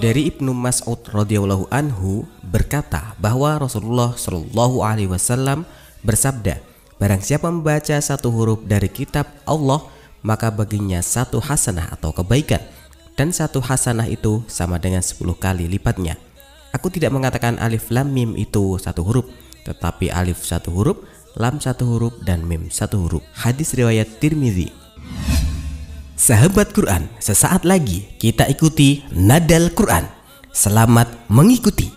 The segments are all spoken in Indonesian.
Dari Ibnu Mas'ud radhiyallahu anhu berkata bahwa Rasulullah shallallahu alaihi wasallam bersabda, barang siapa membaca satu huruf dari kitab Allah, maka baginya satu hasanah atau kebaikan dan satu hasanah itu sama dengan 10 kali lipatnya. Aku tidak mengatakan alif lam mim itu satu huruf, tetapi alif satu huruf, lam satu huruf dan mim satu huruf. Hadis riwayat Tirmidzi Sahabat Quran, sesaat lagi kita ikuti Nadal Quran. Selamat mengikuti.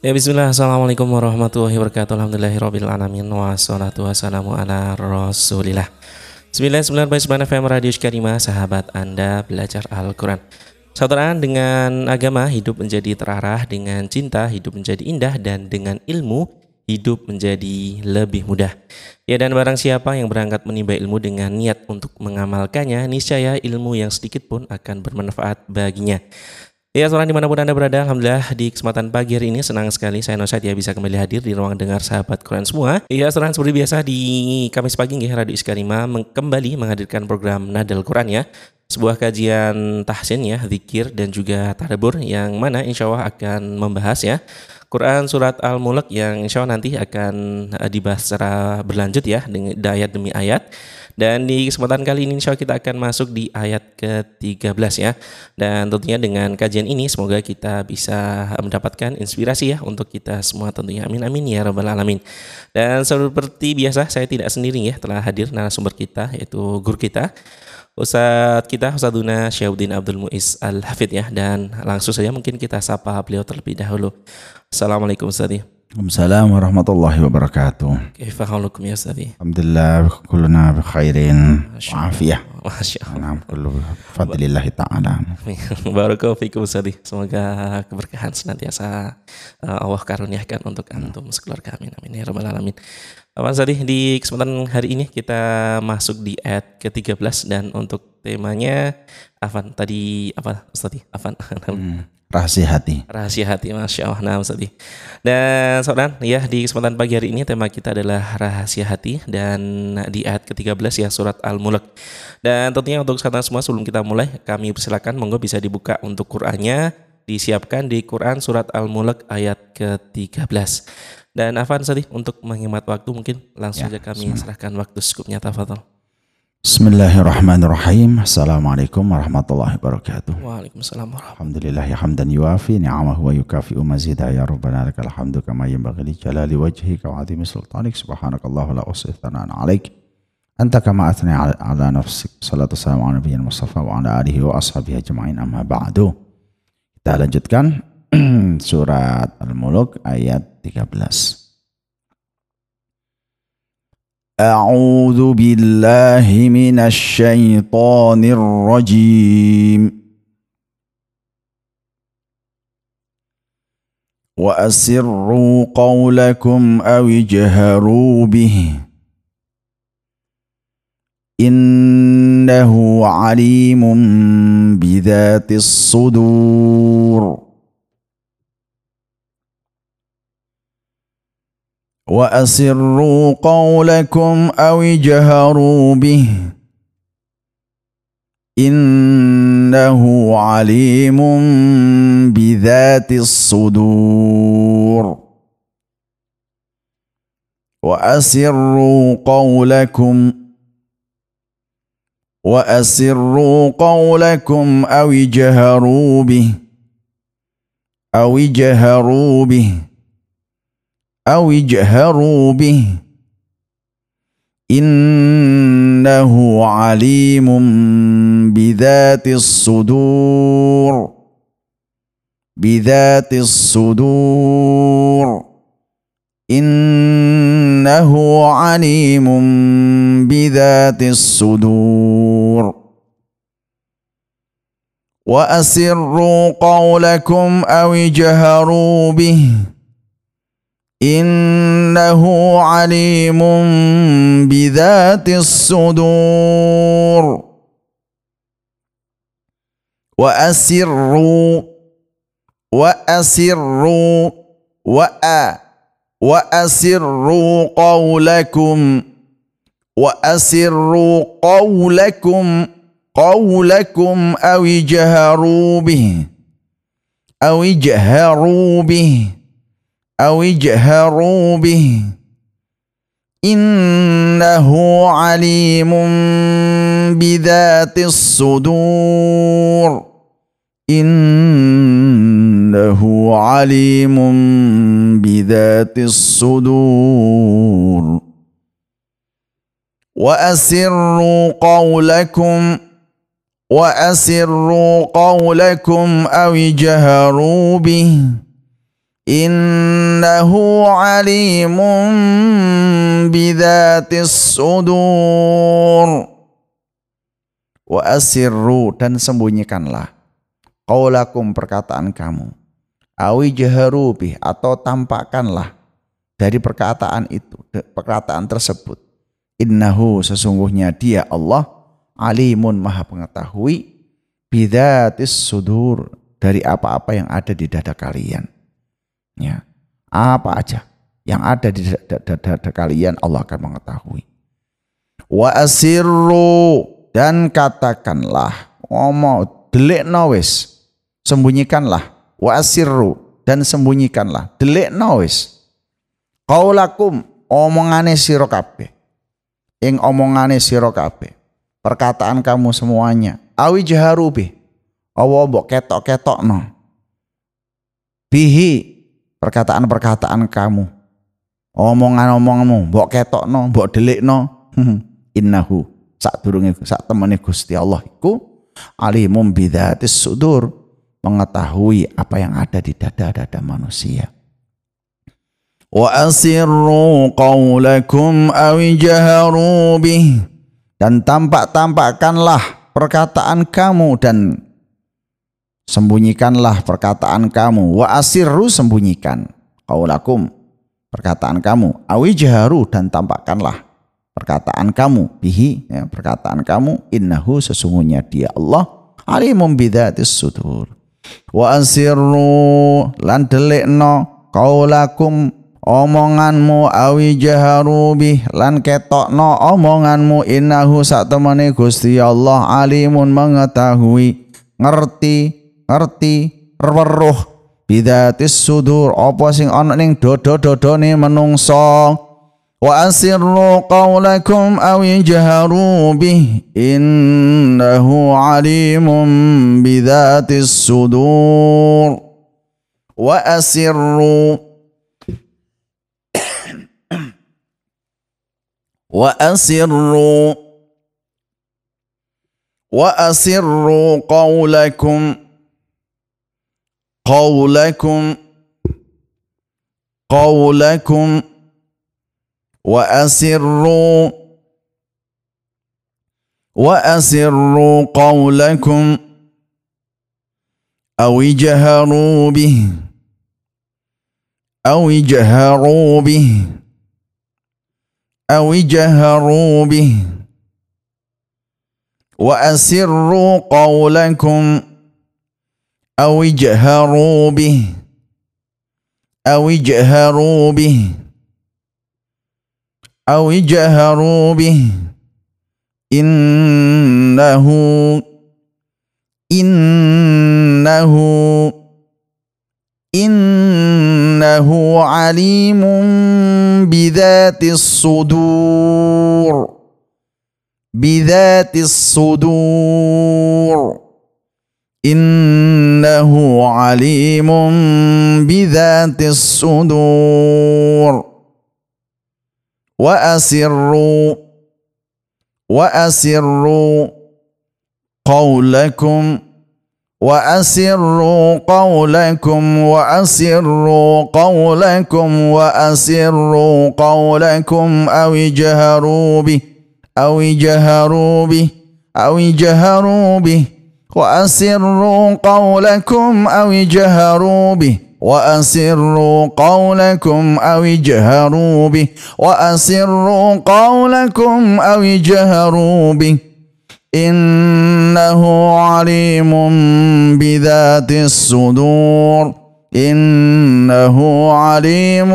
Ya bismillah. Assalamualaikum warahmatullahi wabarakatuh. Alhamdulillahirrabbilalamin Wassalatu wassalamu ala rasulillah. 99.9 FM Radio Sykarima Sahabat Anda belajar Al-Quran. Saudara dengan agama hidup menjadi terarah Dengan cinta hidup menjadi indah Dan dengan ilmu hidup menjadi lebih mudah Ya dan barang siapa yang berangkat menimba ilmu dengan niat untuk mengamalkannya Niscaya ilmu yang sedikit pun akan bermanfaat baginya Ya, seorang di mana pun Anda berada, Alhamdulillah di kesempatan pagi hari ini senang sekali saya Nosaid ya bisa kembali hadir di ruang dengar sahabat Quran semua. Ya, seorang seperti biasa di Kamis pagi nggih Radio Iskarima kembali menghadirkan program Nadal Quran ya. Sebuah kajian tahsin ya, zikir dan juga tadabur yang mana insya Allah akan membahas ya Quran surat Al-Mulk yang insya Allah nanti akan eh, dibahas secara berlanjut ya dengan ayat demi ayat. Dan di kesempatan kali ini insya Allah kita akan masuk di ayat ke-13 ya. Dan tentunya dengan kajian ini semoga kita bisa mendapatkan inspirasi ya untuk kita semua tentunya. Amin amin ya rabbal alamin. Dan seperti biasa saya tidak sendiri ya telah hadir narasumber kita yaitu guru kita Ustadz kita Ustadzuna Syauddin Abdul Muiz Al-Hafid ya dan langsung saja mungkin kita sapa beliau terlebih dahulu. Assalamualaikum Ustadz. Waalaikumsalam warahmatullahi wabarakatuh. Kaifa halukum ya Ustadz? Alhamdulillah kulluna bi khairin wa afiyah. Masya Allah. Naam kullu bi fadlillah ta'ala. Barakallahu fikum Ustadz. Semoga keberkahan senantiasa uh, Allah karuniakan untuk antum sekeluarga amin amin ya rabbal alamin. Apa Ustadz di kesempatan hari ini kita masuk di ayat ke-13 dan untuk temanya Afan tadi apa Ustadz? Afan. Hmm, Rahasia hati. Rahasia hati, masya Allah. Nah, Ustaz. Dan saudara, ya di kesempatan pagi hari ini tema kita adalah rahasia hati dan di ayat ke-13 ya surat Al-Mulk. Dan tentunya untuk saudara semua sebelum kita mulai, kami persilakan monggo bisa dibuka untuk Qur'annya disiapkan di Quran surat Al-Mulk ayat ke-13. Dan Afan Ustaz, untuk menghemat waktu mungkin langsung Ya, saja kami serahkan waktu secukupnya tafadhol. Bismillahirrahmanirrahim. Assalamualaikum warahmatullahi wabarakatuh. Waalaikumsalam warahmatullahi Alhamdulillah ya hamdan yuafi ni'amahu wa yukafi'u mazidah ya rabbana lakal hamdu kama yanbaghi li jalali wajhika wa 'azimi sultanik. Subhanakallahu la usih thanan 'alaik. Anta kama athni 'ala, ala nafsik. Salatu wassalamu ala nabiyyin mustafa wa ala alihi wa ashabihi ajma'in. Amma ba'du. Kita lanjutkan surat Al-Mulk ayat 13 أعوذ بالله من الشيطان الرجيم. وأسروا قولكم أو اجهروا به. إنه عليم بذات الصدور. وأسروا قولكم أو اجهروا به إنه عليم بذات الصدور. وأسروا قولكم وأسروا قولكم أو اجهروا به أو اجهروا به. أو اجهروا به. إنه عليم بذات الصدور. بذات الصدور. إنه عليم بذات الصدور. وأسروا قولكم أو اجهروا به. إنه عليم بذات الصدور. وأسروا وأسروا وأ وأسروا قولكم وأسروا قولكم قولكم أو اجهروا به أو اجهروا به. أو اجهروا به. إنه عليم بذات الصدور. إنه عليم بذات الصدور. وأسروا قولكم وأسروا قولكم أو اجهروا به. innahu alimun bidhatis sudur wa asirru dan sembunyikanlah qaulakum perkataan kamu. awi jaharu bih atau tampakkanlah dari perkataan itu perkataan tersebut. innahu sesungguhnya dia Allah alimun maha pengetahui bidatis sudur dari apa-apa yang ada di dada kalian apa aja yang ada di dada, dada kalian Allah akan mengetahui. Wa asirru dan katakanlah ngomong delik wis sembunyikanlah. Wa asirru dan sembunyikanlah. Delik wis. Qaulakum omongane sira kabeh. Ing omongane sira kabeh. Perkataan kamu semuanya. Awi jaharu bih. Awa mbok ketok-ketokno? Bihi perkataan-perkataan kamu. Omongan-omonganmu mbok ketokno mbok delikno. Innahu sak durunge sak temene Gusti Allah iku alimum bidzatis sudur mengetahui apa yang ada di dada-dada manusia. Wa asirru qawlakum aw jaharu bih. Dan tampak-tampakkanlah perkataan kamu dan sembunyikanlah perkataan kamu. Wa asirru sembunyikan qaulakum perkataan kamu. Awi jaharu dan tampakkanlah perkataan kamu. Bihi ya, perkataan kamu. Innahu sesungguhnya dia Allah. Alimum bidzatis sudur. Wa asirru lan delikno qaulakum omonganmu. Awi jaharu bih lan ketokno omonganmu. Innahu satemene Gusti Allah. Alimun mengetahui ngerti ngerti weruh bidatis sudur apa sing ana ning dodo-dodone menungso wa asirru qaulakum aw jaharu bih innahu alimun bidatis sudur wa asirru wa asirru wa asirru qaulakum. قولكم قولكم وأسروا وأسروا قولكم أو اجهروا به أو اجهروا به أو اجهروا به. وأسروا قولكم أو اجهروا به. أو اجهروا به. أو اجهروا به. إنه إنه إنه عليم بذات الصدور. بذات الصدور. إنه عليم بذات الصدور. وأسروا وأسروا قولكم وأسروا قولكم وأسروا قولكم وأسروا قولكم أو اجهروا به أو اجهروا به أو اجهروا به. وأسروا قولكم أو اجهروا به. وأسروا قولكم أو اجهروا به. وأسروا قولكم أو اجهروا به. إنه عليم بذات الصدور. إنه عليم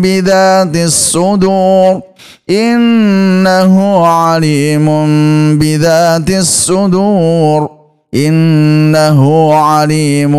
بذات الصدور. إنه عليم بذات الصدور. إنه عليم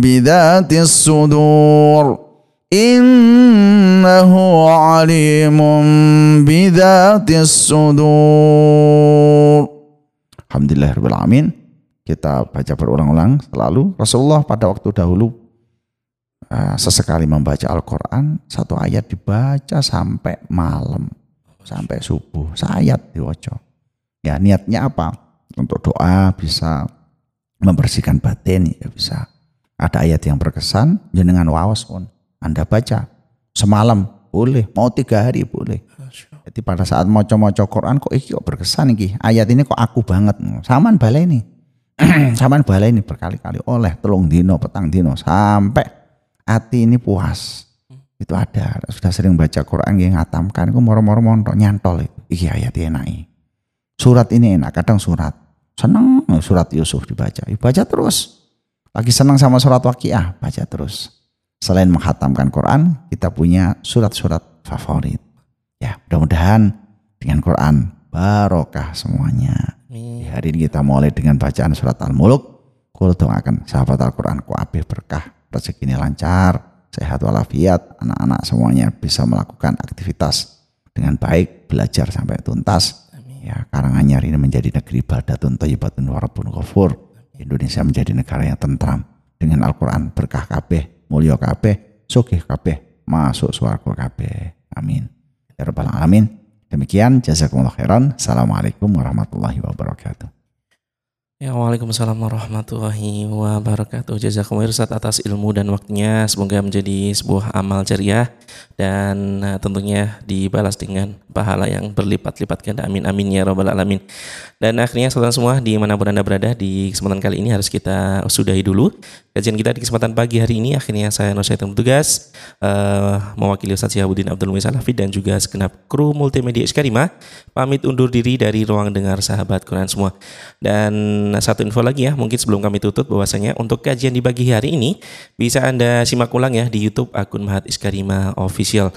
بذات الصدور إنه عليم بذات الصدور Alhamdulillahirrahmanirrahim kita baca berulang-ulang selalu Rasulullah pada waktu dahulu uh, sesekali membaca Al-Quran satu ayat dibaca sampai malam sampai subuh sayat diwaca ya niatnya apa untuk doa bisa membersihkan batin ya bisa. Ada ayat yang berkesan jenengan wawas pun. Anda baca. Semalam boleh. Mau tiga hari boleh. Jadi pada saat mau coba Quran kok iki kok berkesan iki? Ayat ini kok aku banget. Saman balai ini. Saman balai ini berkali-kali. Oleh telung dino petang dino sampai hati ini puas. Itu ada. Sudah sering baca Quran yang ngatamkan. Itu moro-moro montok nyantol itu. Iki ayat enak surat ini enak kadang surat seneng surat Yusuf dibaca. Baca terus. Lagi senang sama surat waqiah baca terus. Selain menghatamkan Quran kita punya surat-surat favorit. Ya mudah-mudahan dengan Quran barokah semuanya. Di hari ini kita mulai dengan bacaan surat Al-Muluk. Kul akan sahabat Al-Quran ku berkah rezeki ini lancar sehat walafiat, anak-anak semuanya bisa melakukan aktivitas dengan baik, belajar sampai tuntas. Ya, Karanganyar ini menjadi negeri badatun thayyibatun warabun ghafur. Indonesia menjadi negara yang tentram dengan Al-Qur'an berkah kabeh, mulya kabeh, sugih kabeh, masuk swarga kabeh. Amin. Ya rabbal alamin. Demikian jazakumullah khairan. Assalamualaikum warahmatullahi wabarakatuh. Ya, Waalaikumsalam warahmatullahi wabarakatuh. Jazakumullah atas ilmu dan waktunya. Semoga menjadi sebuah amal jariah dan uh, tentunya dibalas dengan pahala yang berlipat-lipat ganda. Amin amin ya robbal alamin. Dan akhirnya saudara semua di mana pun Anda berada di kesempatan kali ini harus kita sudahi dulu kajian kita di kesempatan pagi hari ini. Akhirnya saya Nusaitum tugas uh, mewakili Ustaz Syahabudin Abdul Muiz Salafi dan juga segenap kru multimedia Iskarima pamit undur diri dari ruang dengar sahabat Quran semua. Dan satu info lagi ya, mungkin sebelum kami tutup bahwasanya untuk kajian di pagi hari ini bisa Anda simak ulang ya di YouTube akun Mahat Iskarima Official.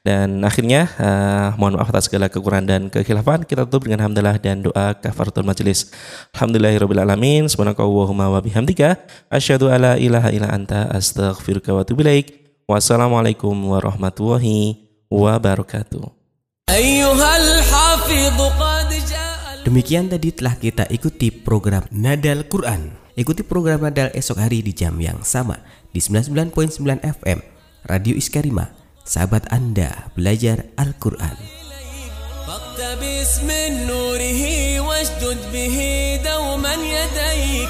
Dan akhirnya uh, mohon maaf atas segala kekurangan dan kekhilafan. Kita tutup dengan hamdalah dan doa kafaratul majelis. Alhamdulillahirabbil alamin. Subhanakallahumma wa bihamdika asyhadu alla ilaha illa anta astaghfiruka wa atubu ilaik. Wassalamualaikum warahmatullahi wabarakatuh. Demikian tadi telah kita ikuti program Nadal Quran. Ikuti program Nadal esok hari di jam yang sama di 99.9 FM Radio Iskarima Sahabat Anda belajar Al-Quran. فاقتبس من نوره واشدد به دوما يديك